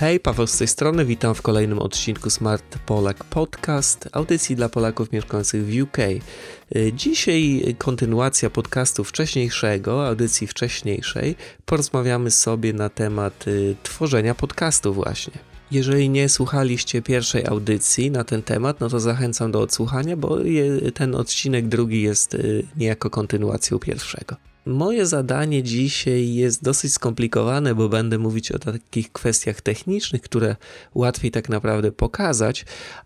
Hej, Paweł z tej strony, witam w kolejnym odcinku Smart Polak Podcast, audycji dla Polaków mieszkających w UK. Y, dzisiaj kontynuacja podcastu wcześniejszego, audycji wcześniejszej. Porozmawiamy sobie na temat y, tworzenia podcastu właśnie. Jeżeli nie słuchaliście pierwszej audycji na ten temat, no to zachęcam do odsłuchania, bo ten odcinek drugi jest y, niejako kontynuacją pierwszego. Moje zadanie dzisiaj jest dosyć skomplikowane, bo będę mówić o takich kwestiach technicznych, które łatwiej tak naprawdę pokazać,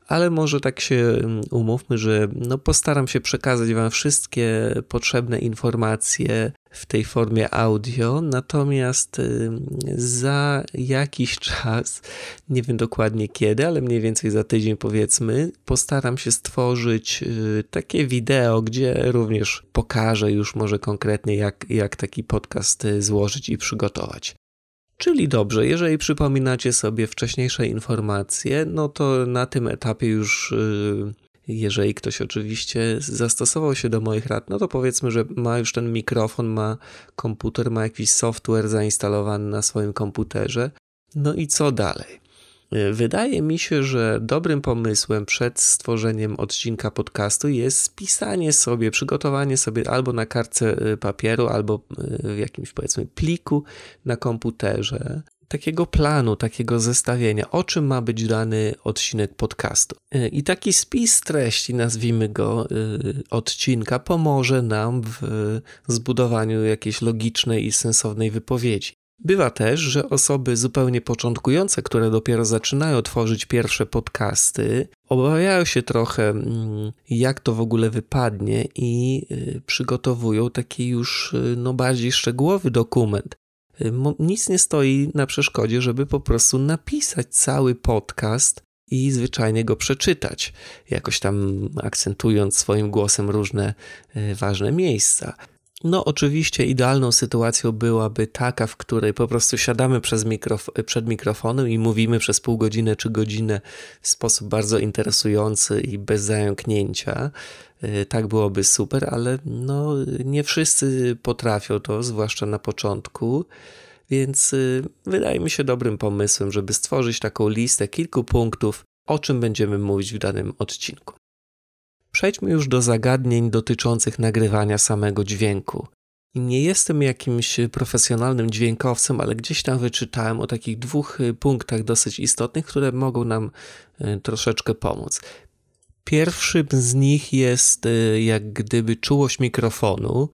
ale może tak się mm, umówmy, że no postaram się przekazać Wam wszystkie potrzebne informacje w tej formie audio, natomiast za jakiś czas, nie wiem dokładnie kiedy, ale mniej więcej za tydzień powiedzmy, postaram się stworzyć y, takie wideo, gdzie również pokażę już może konkretnie, jak, jak taki podcast y, złożyć i przygotować. Czyli dobrze, jeżeli przypominacie sobie wcześniejsze informacje, no to na tym etapie już y, jeżeli ktoś oczywiście zastosował się do moich rad, no to powiedzmy, że ma już ten mikrofon, ma komputer, ma jakiś software zainstalowany na swoim komputerze. No i co dalej? Wydaje mi się, że dobrym pomysłem przed stworzeniem odcinka podcastu jest spisanie sobie, przygotowanie sobie albo na kartce y, papieru, albo y, w jakimś powiedzmy pliku na komputerze takiego planu, takiego zestawienia, o czym ma być dany odcinek podcastu. Y, I taki spis treści, nazwijmy go, odcinka, pomoże nam w zbudowaniu jakiejś logicznej i sensownej wypowiedzi. Bywa też, że osoby zupełnie początkujące, które dopiero zaczynają tworzyć pierwsze podcasty, obawiają się trochę, mm, jak to w ogóle wypadnie, i y, przygotowują taki już no, bardziej szczegółowy dokument. Y, nic nie stoi na przeszkodzie, żeby po prostu napisać cały podcast i zwyczajnie go przeczytać, jakoś tam akcentując swoim głosem różne ważne miejsca. No, oczywiście idealną sytuacją byłaby taka, w której po prostu siadamy mikrof- przed mikrofonem i mówimy przez pół godziny czy godzinę w sposób bardzo interesujący i bez zająknięcia. Y, tak byłoby super, ale no, nie wszyscy potrafią to, zwłaszcza na początku. Więc y, wydaje mi się dobrym pomysłem, żeby stworzyć taką listę kilku punktów, o czym będziemy mówić w danym odcinku. Przejdźmy już do zagadnień dotyczących nagrywania samego dźwięku. Nie jestem jakimś profesjonalnym dźwiękowcem, ale gdzieś tam wyczytałem o takich dwóch y, punktach dosyć istotnych, które mogą nam y, troszeczkę pomóc. Pierwszym z nich jest y, jak gdyby czułość mikrofonu.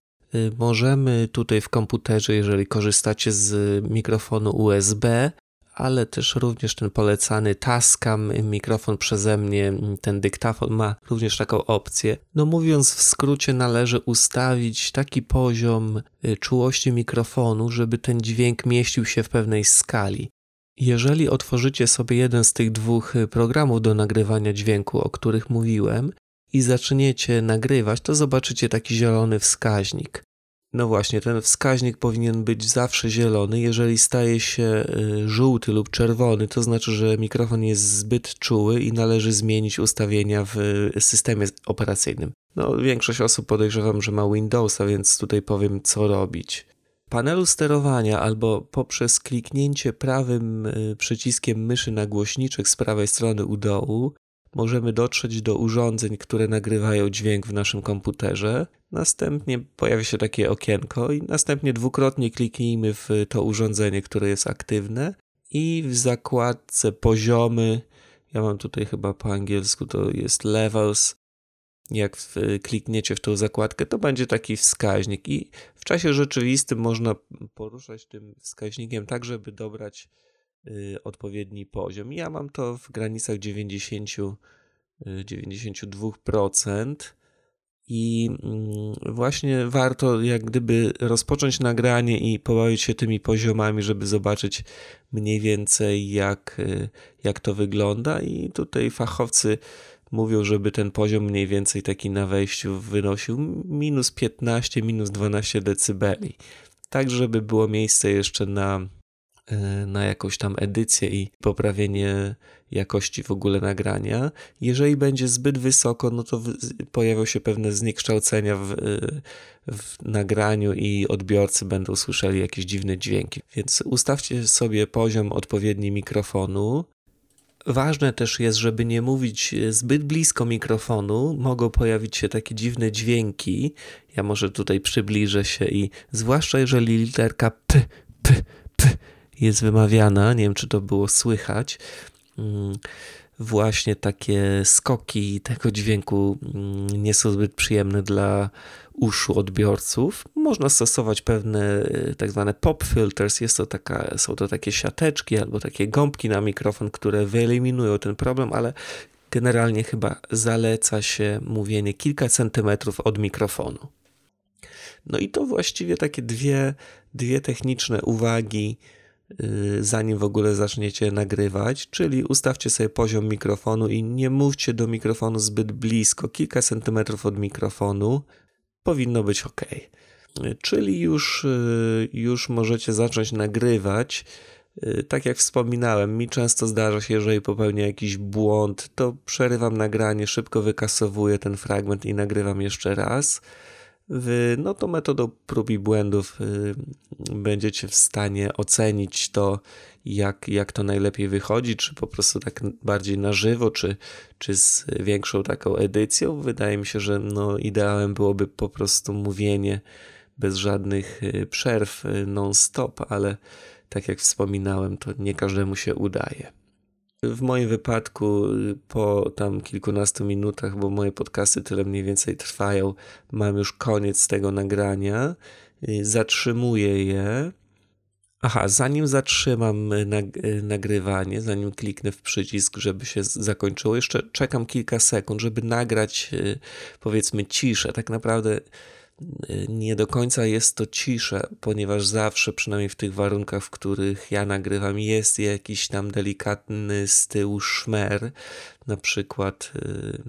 Możemy tutaj w komputerze, jeżeli korzystacie z mikrofonu USB, ale też również ten polecany Tascam, mikrofon przeze mnie, ten dyktafon ma również taką opcję. No mówiąc w skrócie, należy ustawić taki poziom y, czułości mikrofonu, żeby ten dźwięk mieścił się w pewnej skali. Jeżeli otworzycie sobie jeden z tych dwóch y, programów do nagrywania dźwięku, o których mówiłem, i zaczniecie nagrywać, to zobaczycie taki zielony wskaźnik. No właśnie, ten wskaźnik powinien być zawsze zielony. Jeżeli staje się y, żółty lub czerwony, to znaczy, że mikrofon jest zbyt czuły i należy zmienić ustawienia w systemie operacyjnym. No, większość osób podejrzewam, że ma Windowsa, więc tutaj powiem, co robić. Panelu sterowania albo poprzez kliknięcie prawym y, przyciskiem myszy na głośniczek z prawej strony u dołu możemy dotrzeć do urządzeń, które nagrywają dźwięk w naszym komputerze. Następnie pojawi się takie okienko i następnie dwukrotnie kliknijmy w to urządzenie, które jest aktywne. I w zakładce poziomy, ja mam tutaj chyba po angielsku to jest levels, jak klikniecie w tą zakładkę, to będzie taki wskaźnik. I w czasie rzeczywistym można poruszać tym wskaźnikiem tak, żeby dobrać odpowiedni poziom. Ja mam to w granicach 90, 92% y, i mm, właśnie warto jak gdyby rozpocząć nagranie i pobawić się tymi poziomami, żeby zobaczyć mniej więcej jak, y, jak to wygląda i tutaj fachowcy mówią, żeby ten poziom mniej więcej taki na wejściu wynosił minus 15, minus 12 decybeli. Tak, żeby było miejsce jeszcze na na jakąś tam edycję i poprawienie jakości w ogóle nagrania. Jeżeli będzie zbyt wysoko, no to pojawią się pewne zniekształcenia w, w nagraniu i odbiorcy będą słyszeli jakieś dziwne dźwięki. Więc ustawcie sobie poziom odpowiedni mikrofonu. Ważne też jest, żeby nie mówić zbyt blisko mikrofonu. Mogą pojawić się takie dziwne dźwięki. Ja może tutaj przybliżę się i zwłaszcza jeżeli literka p, p, p jest wymawiana, nie wiem czy to było słychać, mm, właśnie takie skoki tego dźwięku mm, nie są zbyt przyjemne dla uszu odbiorców. Można stosować pewne y, tak zwane pop filters. Jest to taka, są to takie siateczki albo takie gąbki na mikrofon, które wyeliminują ten problem, ale generalnie chyba zaleca się mówienie kilka centymetrów od mikrofonu. No i to właściwie takie dwie, dwie techniczne uwagi, zanim w ogóle zaczniecie nagrywać, czyli ustawcie sobie poziom mikrofonu i nie mówcie do mikrofonu zbyt blisko, kilka centymetrów od mikrofonu, powinno być ok. Czyli już, yy, już możecie zacząć nagrywać. Yy, tak jak wspominałem, mi często zdarza się, jeżeli popełnię jakiś błąd, to przerywam nagranie, szybko wykasowuję ten fragment i nagrywam jeszcze raz no to metodą prób i błędów y, będziecie w stanie ocenić to, jak, jak to najlepiej wychodzi, czy po prostu tak bardziej na żywo, czy, czy z większą taką edycją. Wydaje mi się, że no, ideałem byłoby po prostu mówienie bez żadnych y, przerw y, non-stop, ale tak jak wspominałem, to nie każdemu się udaje. W moim wypadku po tam kilkunastu minutach, bo moje podcasty tyle mniej więcej trwają, mam już koniec tego nagrania. Zatrzymuję je. Aha, zanim zatrzymam nagrywanie, zanim kliknę w przycisk, żeby się zakończyło, jeszcze czekam kilka sekund, żeby nagrać powiedzmy ciszę. Tak naprawdę nie do końca jest to cisza, ponieważ zawsze, przynajmniej w tych warunkach, w których ja nagrywam, jest jakiś tam delikatny z tyłu szmer, na przykład y,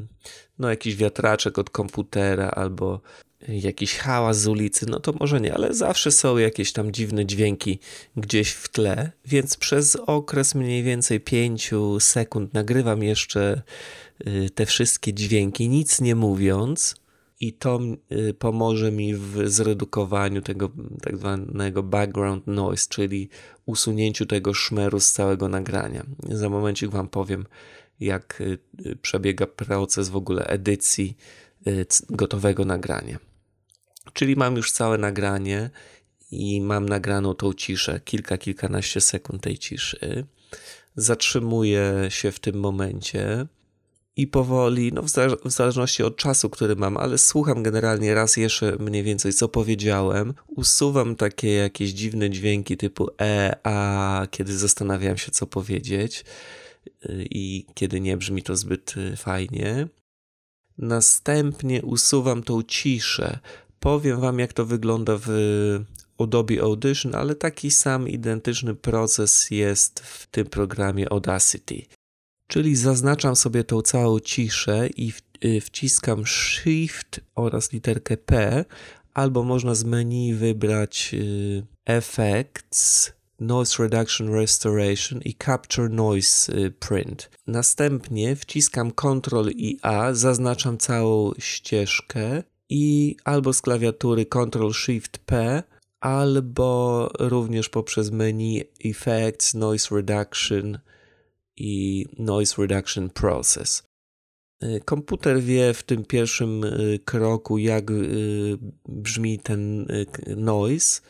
no jakiś wiatraczek od komputera albo jakiś hałas z ulicy, no to może nie, ale zawsze są jakieś tam dziwne dźwięki gdzieś w tle, więc przez okres mniej więcej 5 sekund nagrywam jeszcze y, te wszystkie dźwięki, nic nie mówiąc i to y, pomoże mi w zredukowaniu tego tak zwanego background noise, czyli usunięciu tego szmeru z całego nagrania. Za momencik Wam powiem, jak y, przebiega proces w ogóle edycji y, gotowego nagrania. Czyli mam już całe nagranie i mam nagraną tą ciszę, kilka, kilkanaście sekund tej ciszy. Zatrzymuję się w tym momencie i powoli, no w, w, zależności od czasu, który mam, ale słucham generalnie raz jeszcze mniej więcej, co powiedziałem. Usuwam takie jakieś dziwne dźwięki typu e, a, kiedy zastanawiam się, co powiedzieć y, i kiedy nie brzmi to zbyt y, fajnie. Następnie usuwam tą ciszę. Powiem wam, jak to wygląda w Adobe Audition, ale taki sam identyczny proces jest w tym programie Audacity. Czyli zaznaczam sobie tą całą ciszę i y, wciskam Shift oraz literkę P, albo można z menu wybrać y, Effects, Noise Reduction Restoration i Capture Noise y, Print. Następnie wciskam Ctrl i A, zaznaczam całą ścieżkę i albo z klawiatury Ctrl Shift P, albo również poprzez menu Effects, Noise Reduction i Noise Reduction Process. Y, komputer wie w tym pierwszym y, kroku, jak y, brzmi ten noise,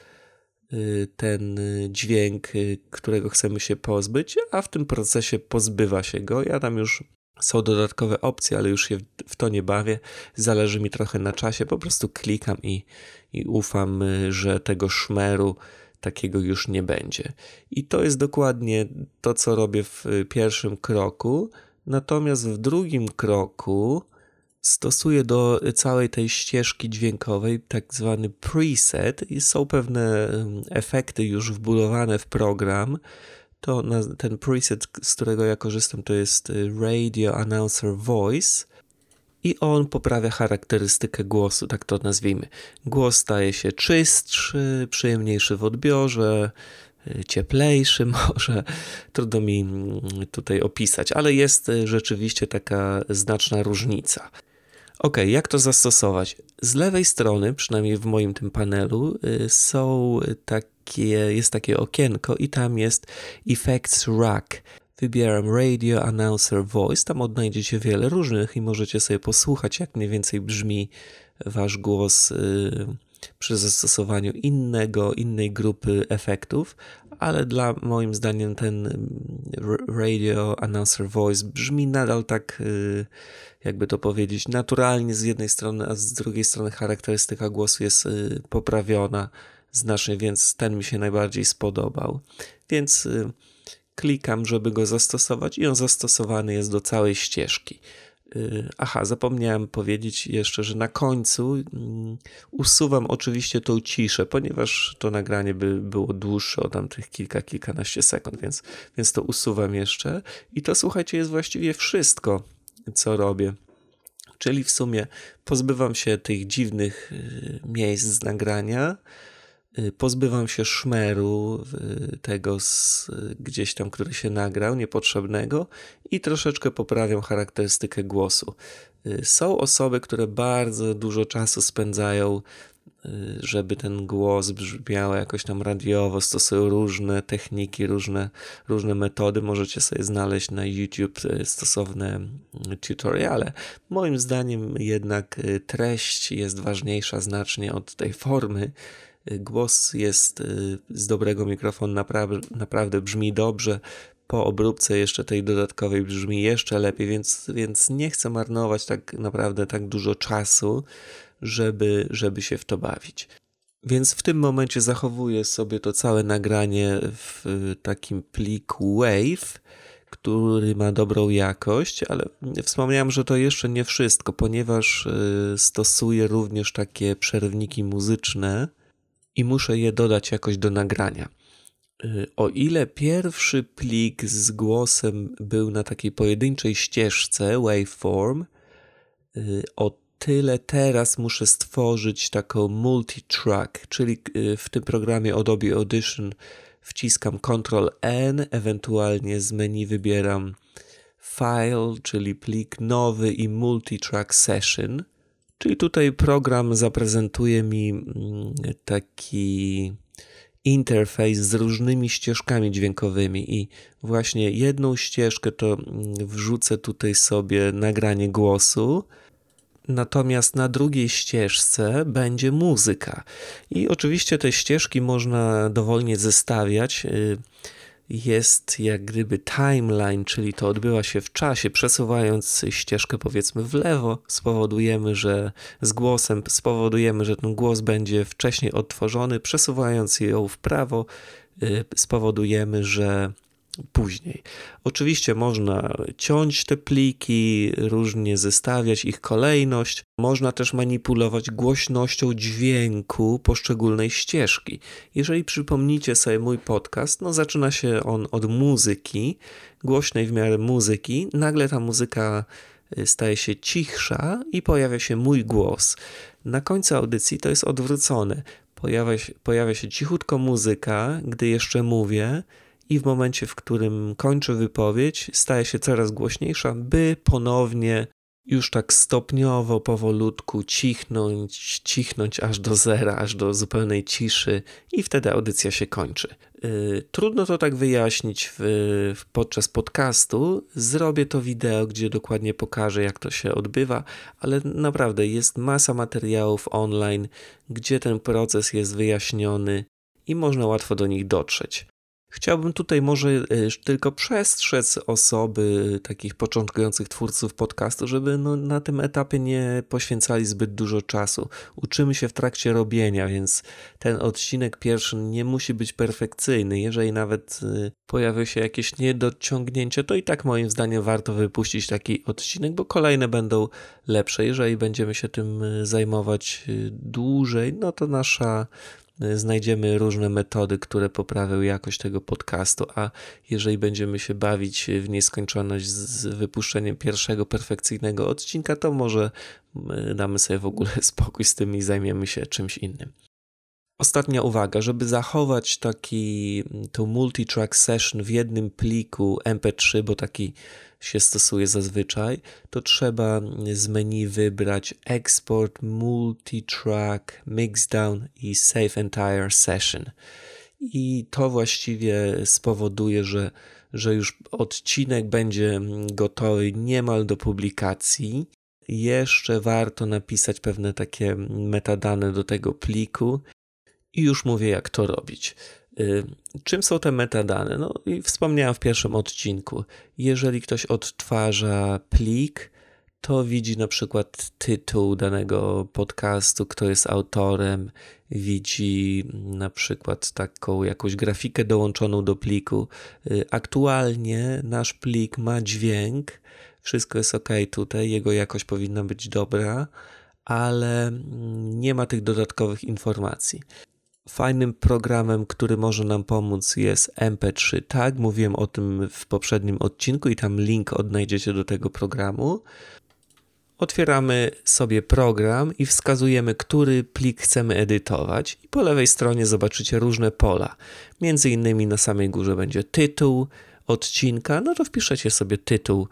ten dźwięk, którego chcemy się pozbyć, a w tym procesie pozbywa się go. Ja tam już są dodatkowe opcje, ale już się w to nie bawię. Zależy mi trochę na czasie, po prostu klikam i, i ufam, że tego szmeru takiego już nie będzie. I to jest dokładnie to, co robię w pierwszym kroku. Natomiast w drugim kroku stosuję do całej tej ścieżki dźwiękowej tak zwany preset i są pewne efekty już wbudowane w program. To ten preset, z którego ja korzystam, to jest y, Radio Announcer Voice i on poprawia charakterystykę głosu, tak to nazwijmy. Głos staje się czystszy, przyjemniejszy w odbiorze, cieplejszy, może trudno mi mm, tutaj opisać, ale jest rzeczywiście taka znaczna różnica. Ok, jak to zastosować? Z lewej strony, przynajmniej w moim tym panelu, są takie, jest takie okienko i tam jest Effects Rack. Wybieram Radio Announcer Voice, tam odnajdziecie wiele różnych i możecie sobie posłuchać, jak mniej więcej brzmi wasz głos y, przy zastosowaniu innego, innej grupy efektów, ale dla moim zdaniem ten mm, Radio Announcer Voice brzmi nadal tak, y, jakby to powiedzieć, naturalnie z jednej strony, a z drugiej strony charakterystyka głosu jest y, poprawiona znacznie, więc ten mi się najbardziej spodobał. Więc klikam, żeby go zastosować i on zastosowany jest do całej ścieżki. Y, aha, zapomniałem powiedzieć jeszcze, że na końcu mm, usuwam oczywiście tą ciszę, ponieważ to nagranie by było dłuższe o tamtych kilka, kilkanaście sekund, więc, więc to usuwam jeszcze. I to słuchajcie, jest właściwie wszystko, co robię. Czyli w sumie pozbywam się tych dziwnych y, miejsc z nagrania, pozbywam się szmeru tego z, gdzieś tam, który się nagrał, niepotrzebnego i troszeczkę poprawiam charakterystykę głosu. Y, są osoby, które bardzo dużo czasu spędzają, y, żeby ten głos brzmiał jakoś tam radiowo, stosują różne techniki, różne, różne metody. Możecie sobie znaleźć na YouTube stosowne tutoriale. Moim zdaniem jednak treść jest ważniejsza znacznie od tej formy Głos jest y, z dobrego mikrofonu, naprawdę, naprawdę brzmi dobrze. Po obróbce jeszcze tej dodatkowej brzmi jeszcze lepiej, więc, więc nie chcę marnować tak naprawdę tak dużo czasu, żeby, żeby się w to bawić. Więc w tym momencie zachowuję sobie to całe nagranie w takim pliku WAVE, który ma dobrą jakość, ale wspomniałem, że to jeszcze nie wszystko, ponieważ y, stosuję również takie przerwniki muzyczne i muszę je dodać jakoś do nagrania. Y, o ile pierwszy plik z głosem był na takiej pojedynczej ścieżce waveform, y, o tyle teraz muszę stworzyć taką multi-track, czyli y, w tym programie Adobe Audition wciskam Ctrl N, ewentualnie z menu wybieram File, czyli plik nowy i multi-track session. Czyli tutaj program zaprezentuje mi mm, taki interfejs z różnymi ścieżkami dźwiękowymi i właśnie jedną ścieżkę to mm, wrzucę tutaj sobie nagranie głosu, natomiast na drugiej ścieżce będzie muzyka. I oczywiście te ścieżki można dowolnie zestawiać. Jest jak gdyby timeline, czyli to odbywa się w czasie. Przesuwając ścieżkę powiedzmy w lewo, spowodujemy, że z głosem spowodujemy, że ten głos będzie wcześniej odtworzony. Przesuwając ją w prawo, y, spowodujemy, że później. Oczywiście można ciąć te pliki, różnie zestawiać ich kolejność. Można też manipulować głośnością dźwięku poszczególnej ścieżki. Jeżeli przypomnicie sobie mój podcast, no zaczyna się on od muzyki, głośnej w miarę muzyki. Nagle ta muzyka y, staje się cichsza i pojawia się mój głos. Na końcu audycji to jest odwrócone. Pojawia się, pojawia się cichutko muzyka, gdy jeszcze mówię, i w momencie, w którym kończę wypowiedź, staje się coraz głośniejsza, by ponownie już tak stopniowo, powolutku cichnąć, cichnąć aż do zera, aż do zupełnej ciszy i wtedy audycja się kończy. Yy, trudno to tak wyjaśnić w, podczas podcastu. Zrobię to wideo, gdzie dokładnie pokażę, jak to się odbywa, ale naprawdę jest masa materiałów online, gdzie ten proces jest wyjaśniony i można łatwo do nich dotrzeć. Chciałbym tutaj może e, tylko przestrzec osoby, takich początkujących twórców podcastu, żeby no, na tym etapie nie poświęcali zbyt dużo czasu. Uczymy się w trakcie robienia, więc ten odcinek pierwszy nie musi być perfekcyjny. Jeżeli nawet e, pojawią się jakieś niedociągnięcia, to i tak moim zdaniem warto wypuścić taki odcinek, bo kolejne będą lepsze. Jeżeli będziemy się tym e, zajmować dłużej, no to nasza znajdziemy różne metody, które poprawią jakość tego podcastu, a jeżeli będziemy się bawić w nieskończoność z wypuszczeniem pierwszego perfekcyjnego odcinka, to może damy sobie w ogóle spokój z tym i zajmiemy się czymś innym. Ostatnia uwaga, żeby zachować taki to multi-track session w jednym pliku MP3, bo taki się stosuje zazwyczaj, to trzeba z menu wybrać Export Multi-Track Mixdown i Save Entire Session. I to właściwie spowoduje, że, że już odcinek będzie gotowy niemal do publikacji. Jeszcze warto napisać pewne takie metadane do tego pliku i już mówię, jak to robić. Y, czym są te metadane? No i wspomniałem w pierwszym odcinku. Jeżeli ktoś odtwarza plik, to widzi na przykład tytuł danego podcastu, kto jest autorem, widzi na przykład taką jakąś grafikę dołączoną do pliku. Y, aktualnie nasz plik ma dźwięk, wszystko jest ok tutaj, jego jakość powinna być dobra, ale mm, nie ma tych dodatkowych informacji. Fajnym programem, który może nam pomóc jest MP3 Tag. Mówiłem o tym w poprzednim odcinku i tam link odnajdziecie do tego programu. Otwieramy sobie program i wskazujemy, który plik chcemy edytować. I po lewej stronie zobaczycie różne pola. Między innymi na samej górze będzie tytuł odcinka. No to wpiszecie sobie tytuł.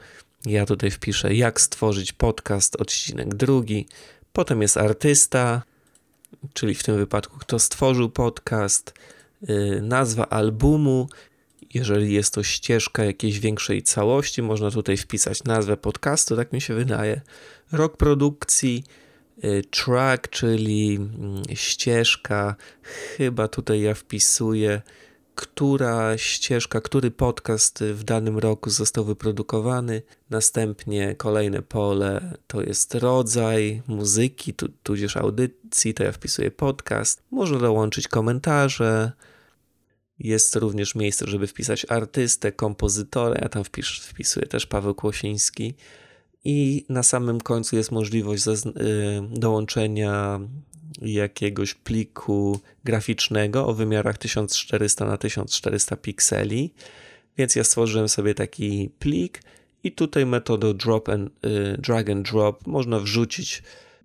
Ja tutaj wpiszę, jak stworzyć podcast, odcinek drugi. Potem jest artysta, czyli w tym wypadku kto stworzył podcast, yy, nazwa albumu. Jeżeli jest to ścieżka jakiejś większej całości, można tutaj wpisać nazwę podcastu, tak mi się wydaje. Rok produkcji, yy, track, czyli yy, ścieżka. Chyba tutaj ja wpisuję która ścieżka, który podcast w danym roku został wyprodukowany. Następnie kolejne pole to jest rodzaj muzyki, tu, tudzież audycji, to ja wpisuję podcast. Można dołączyć komentarze. Jest również miejsce, żeby wpisać artystę, kompozytora. Ja tam wpis, wpisuję też Paweł Kłosiński. I na samym końcu jest możliwość y, dołączenia jakiegoś pliku graficznego o wymiarach 1400 na 1400 pikseli. Więc ja stworzyłem sobie taki plik i tutaj metodą drop and, y, drag and drop można wrzucić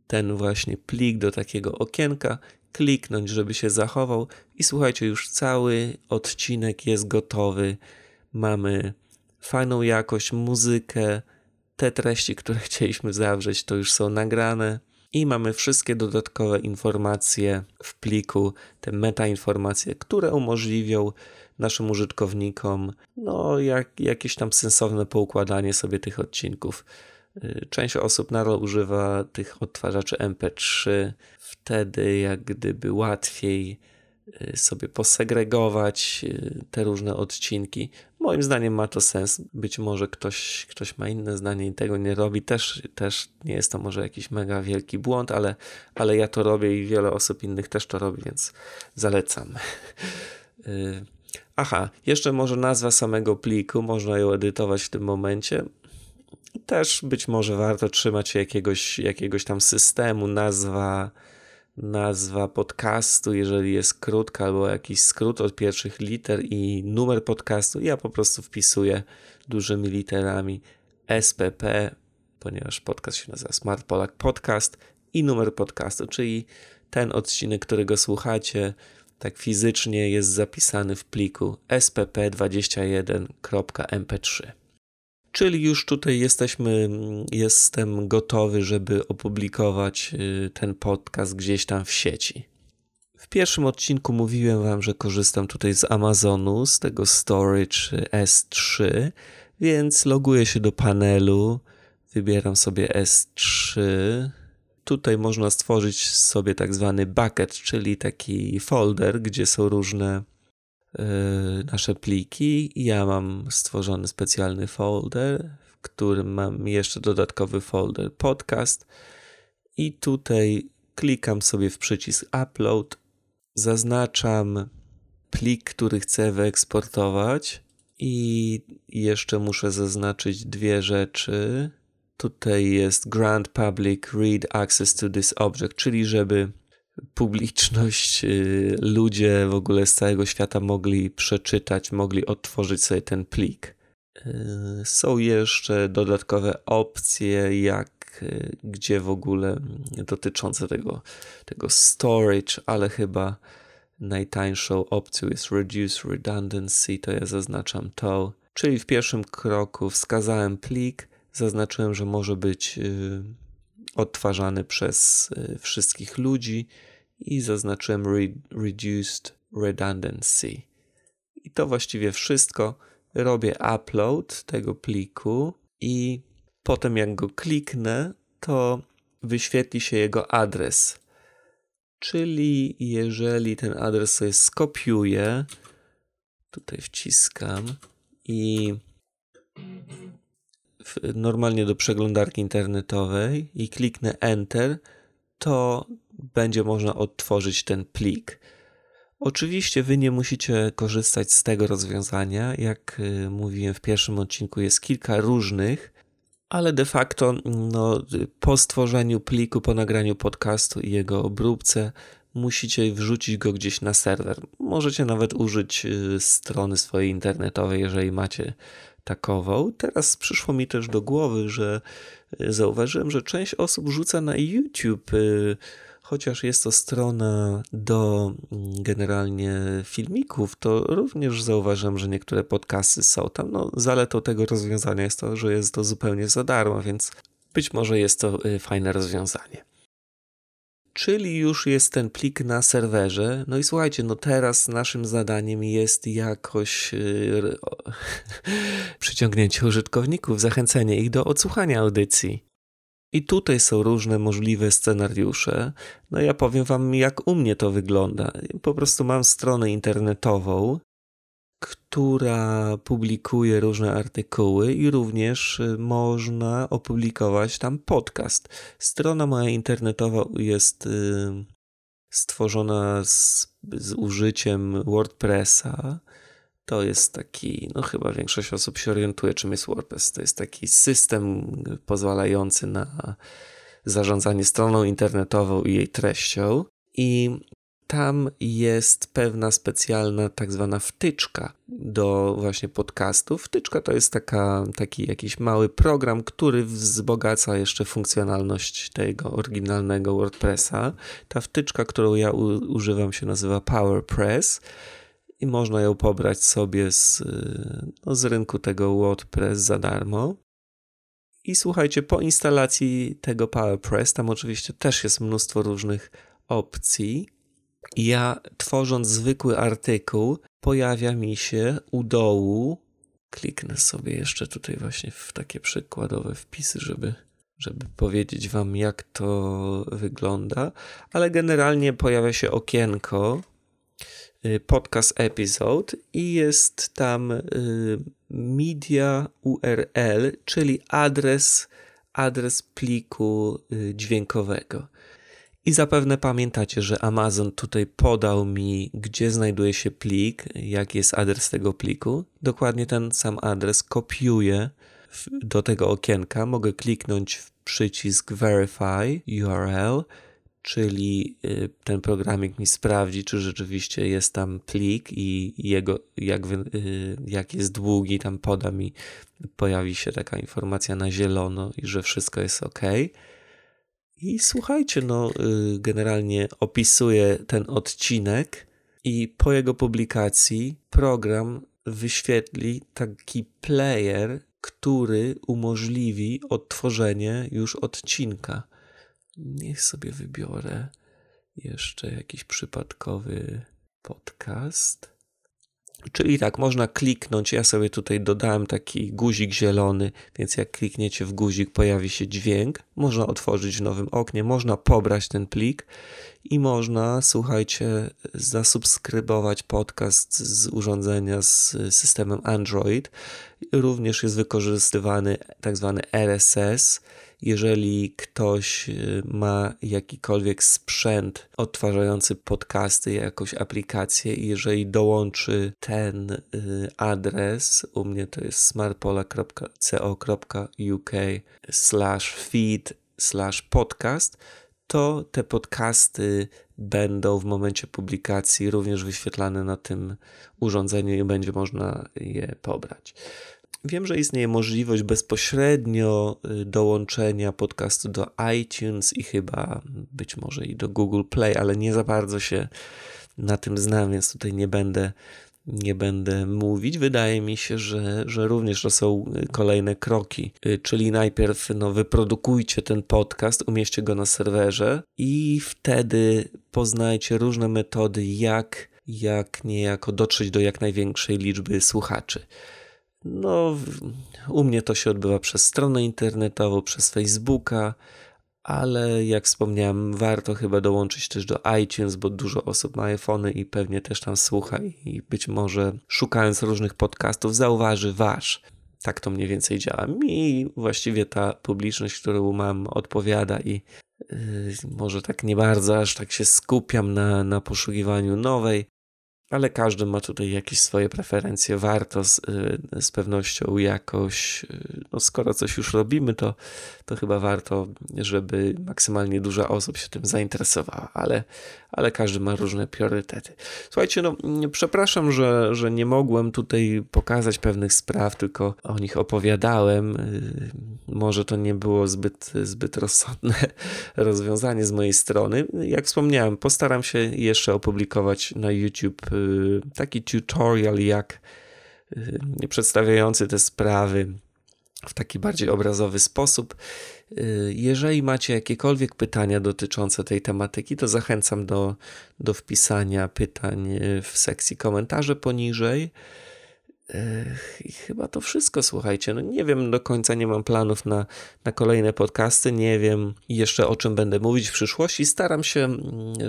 ten właśnie plik do takiego okienka, kliknąć, żeby się zachował i słuchajcie, już cały odcinek jest gotowy. Mamy fajną jakość, muzykę, te treści, które chcieliśmy zawrzeć, to już są nagrane i mamy wszystkie dodatkowe informacje w pliku, te metainformacje, które umożliwią naszym użytkownikom no, jak, jakieś tam sensowne poukładanie sobie tych odcinków. Y, część osób nadal używa tych odtwarzaczy MP3, wtedy jak gdyby łatwiej sobie posegregować y, te różne odcinki. Moim zdaniem ma to sens. Być może ktoś, ktoś ma inne zdanie i tego nie robi. Też, też nie jest to może jakiś mega wielki błąd, ale, ale ja to robię i wiele osób innych też to robi, więc zalecam. Y, aha, jeszcze może nazwa samego pliku, można ją edytować w tym momencie. Też być może warto trzymać się jakiegoś, jakiegoś tam systemu, nazwa nazwa podcastu, jeżeli jest krótka albo jakiś skrót od pierwszych liter i numer podcastu, ja po prostu wpisuję dużymi literami SPP, ponieważ podcast się nazywa Smart Polak Podcast i numer podcastu, czyli ten odcinek, którego słuchacie, tak fizycznie jest zapisany w pliku spp21.mp3. Czyli już tutaj jesteśmy, jestem gotowy, żeby opublikować y, ten podcast gdzieś tam w sieci. W pierwszym odcinku mówiłem Wam, że korzystam tutaj z Amazonu, z tego Storage S3, więc loguję się do panelu, wybieram sobie S3. Tutaj można stworzyć sobie tak zwany bucket, czyli taki folder, gdzie są różne Y, nasze pliki. Ja mam stworzony specjalny folder, w którym mam jeszcze dodatkowy folder podcast i tutaj klikam sobie w przycisk upload, zaznaczam plik, który chcę wyeksportować i jeszcze muszę zaznaczyć dwie rzeczy. Tutaj jest grant public read access to this object, czyli żeby publiczność, y, ludzie w ogóle z całego świata mogli przeczytać, mogli odtworzyć sobie ten plik. Y, są jeszcze dodatkowe opcje, jak y, gdzie w ogóle dotyczące tego, tego storage, ale chyba najtańszą opcją jest Reduce Redundancy, to ja zaznaczam to. Czyli w pierwszym kroku wskazałem plik, zaznaczyłem, że może być odtwarzany przez y, wszystkich ludzi i zaznaczyłem Reduced Redundancy. I to właściwie wszystko. Robię upload tego pliku i potem jak go kliknę, to wyświetli się jego adres. Czyli jeżeli ten adres sobie skopiuję, tutaj wciskam i normalnie do przeglądarki internetowej i kliknę Enter, to będzie można odtworzyć ten plik. Oczywiście Wy nie musicie korzystać z tego rozwiązania. Jak y, mówiłem w pierwszym odcinku, jest kilka różnych, ale de facto no, po stworzeniu pliku, po nagraniu podcastu i jego obróbce, musicie wrzucić go gdzieś na serwer. Możecie nawet użyć y, strony swojej internetowej, jeżeli macie takową. Teraz przyszło mi też do głowy, że y, zauważyłem, że część osób rzuca na YouTube chociaż jest to strona do mm, generalnie filmików, to również zauważyłem, że niektóre podcasty są tam. No, zaletą tego rozwiązania jest to, że jest to zupełnie za darmo, więc być może jest to y, fajne rozwiązanie. Czyli już jest ten plik na serwerze. No i słuchajcie, no teraz naszym zadaniem jest jakoś yy, przyciągnięcie użytkowników, zachęcenie ich do odsłuchania audycji. I tutaj są różne możliwe scenariusze. No ja powiem wam, jak u mnie to wygląda. Po prostu mam stronę internetową, która publikuje różne artykuły i również y, można opublikować tam podcast. Strona moja internetowa jest y, stworzona z, z użyciem WordPressa to jest taki, no chyba większość osób się orientuje, czym jest WordPress. To jest taki system pozwalający na zarządzanie stroną internetową i jej treścią. I tam jest pewna specjalna tak zwana wtyczka do właśnie podcastu. Wtyczka to jest taka, taki jakiś mały program, który wzbogaca jeszcze funkcjonalność tego oryginalnego WordPressa. Ta wtyczka, którą ja u, używam się nazywa PowerPress i można ją pobrać sobie z, no, z rynku tego WordPress za darmo. I słuchajcie, po instalacji tego PowerPress, tam oczywiście też jest mnóstwo różnych opcji. Ja tworząc zwykły artykuł, pojawia mi się u dołu. Kliknę sobie jeszcze tutaj właśnie w takie przykładowe wpisy, żeby, żeby powiedzieć Wam, jak to wygląda. Ale generalnie pojawia się okienko, Y, podcast episode i jest tam y, media URL, czyli adres, adres pliku y, dźwiękowego. I zapewne pamiętacie, że Amazon tutaj podał mi, gdzie znajduje się plik, jaki jest adres tego pliku. Dokładnie ten sam adres kopiuję do tego okienka. Mogę kliknąć w przycisk Verify URL czyli y, ten programik mi sprawdzi, czy rzeczywiście jest tam plik i jego, jak, y, jak jest długi, tam poda mi, pojawi się taka informacja na zielono i że wszystko jest ok. I słuchajcie, no y, generalnie opisuję ten odcinek i po jego publikacji program wyświetli taki player, który umożliwi odtworzenie już odcinka. Niech sobie wybiorę jeszcze jakiś przypadkowy podcast. Czyli tak, można kliknąć. Ja sobie tutaj dodałem taki guzik zielony, więc jak klikniecie w guzik, pojawi się dźwięk. Można otworzyć w nowym oknie, można pobrać ten plik i można, słuchajcie, zasubskrybować podcast z urządzenia z systemem Android. Również jest wykorzystywany tak zwany RSS jeżeli ktoś y, ma jakikolwiek sprzęt odtwarzający podcasty, jakąś aplikację i jeżeli dołączy ten y, adres, u mnie to jest smartpola.co.uk slash feed slash podcast, to te podcasty będą w momencie publikacji również wyświetlane na tym urządzeniu i będzie można je pobrać. Wiem, że istnieje możliwość bezpośrednio y, dołączenia podcastu do iTunes i chyba być może i do Google Play, ale nie za bardzo się na tym znam, więc tutaj nie będę nie będę mówić. Wydaje mi się, że, że również to są kolejne kroki. Czyli najpierw no, wyprodukujcie ten podcast, umieście go na serwerze i wtedy poznajcie różne metody, jak, jak niejako dotrzeć do jak największej liczby słuchaczy. No, u mnie to się odbywa przez stronę internetową, przez Facebooka, ale jak wspomniałem, warto chyba dołączyć też do iTunes, bo dużo osób ma iPhony i pewnie też tam słucha i być może szukając różnych podcastów zauważy wasz. Tak to mniej więcej działa. Mi właściwie ta publiczność, którą mam, odpowiada i yy, może tak nie bardzo aż tak się skupiam na, na poszukiwaniu nowej, ale każdy ma tutaj jakieś swoje preferencje. Warto z, y, z pewnością jakoś, y, no skoro coś już robimy, to, to chyba warto, żeby maksymalnie dużo osób się tym zainteresowała, ale, ale każdy ma różne priorytety. Słuchajcie, no przepraszam, że, że nie mogłem tutaj pokazać pewnych spraw, tylko o nich opowiadałem. Y, może to nie było zbyt, zbyt rozsądne rozwiązanie z mojej strony. Jak wspomniałem, postaram się jeszcze opublikować na YouTube taki tutorial, jak przedstawiający te sprawy w taki bardziej obrazowy sposób. Y, jeżeli macie jakiekolwiek pytania dotyczące tej tematyki, to zachęcam do, do wpisania pytań w sekcji komentarzy poniżej. Chyba to wszystko, słuchajcie. No nie wiem do końca, nie mam planów na, na kolejne podcasty, nie wiem jeszcze o czym będę mówić w przyszłości. Staram się, mm,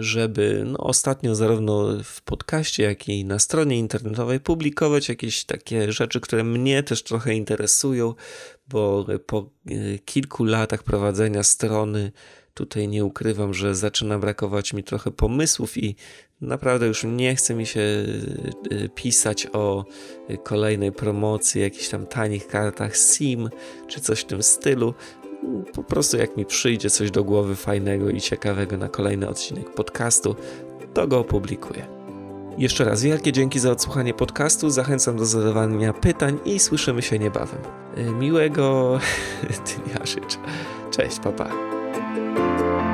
żeby no, ostatnio zarówno w podcaście, jak i na stronie internetowej publikować jakieś takie rzeczy, które mnie też trochę interesują, bo po e, kilku latach prowadzenia strony tutaj nie ukrywam, że zaczyna brakować mi trochę pomysłów i naprawdę już nie chce mi się y, pisać o kolejnej promocji, jakichś tam tanich kartach SIM czy coś w tym stylu. Po prostu jak mi przyjdzie coś do głowy fajnego i ciekawego na kolejny odcinek podcastu, to go opublikuję. Jeszcze raz wielkie dzięki za odsłuchanie podcastu. Zachęcam do zadawania pytań i słyszymy się niebawem. Y, miłego dnia życzę. Cześć, papa. Pa.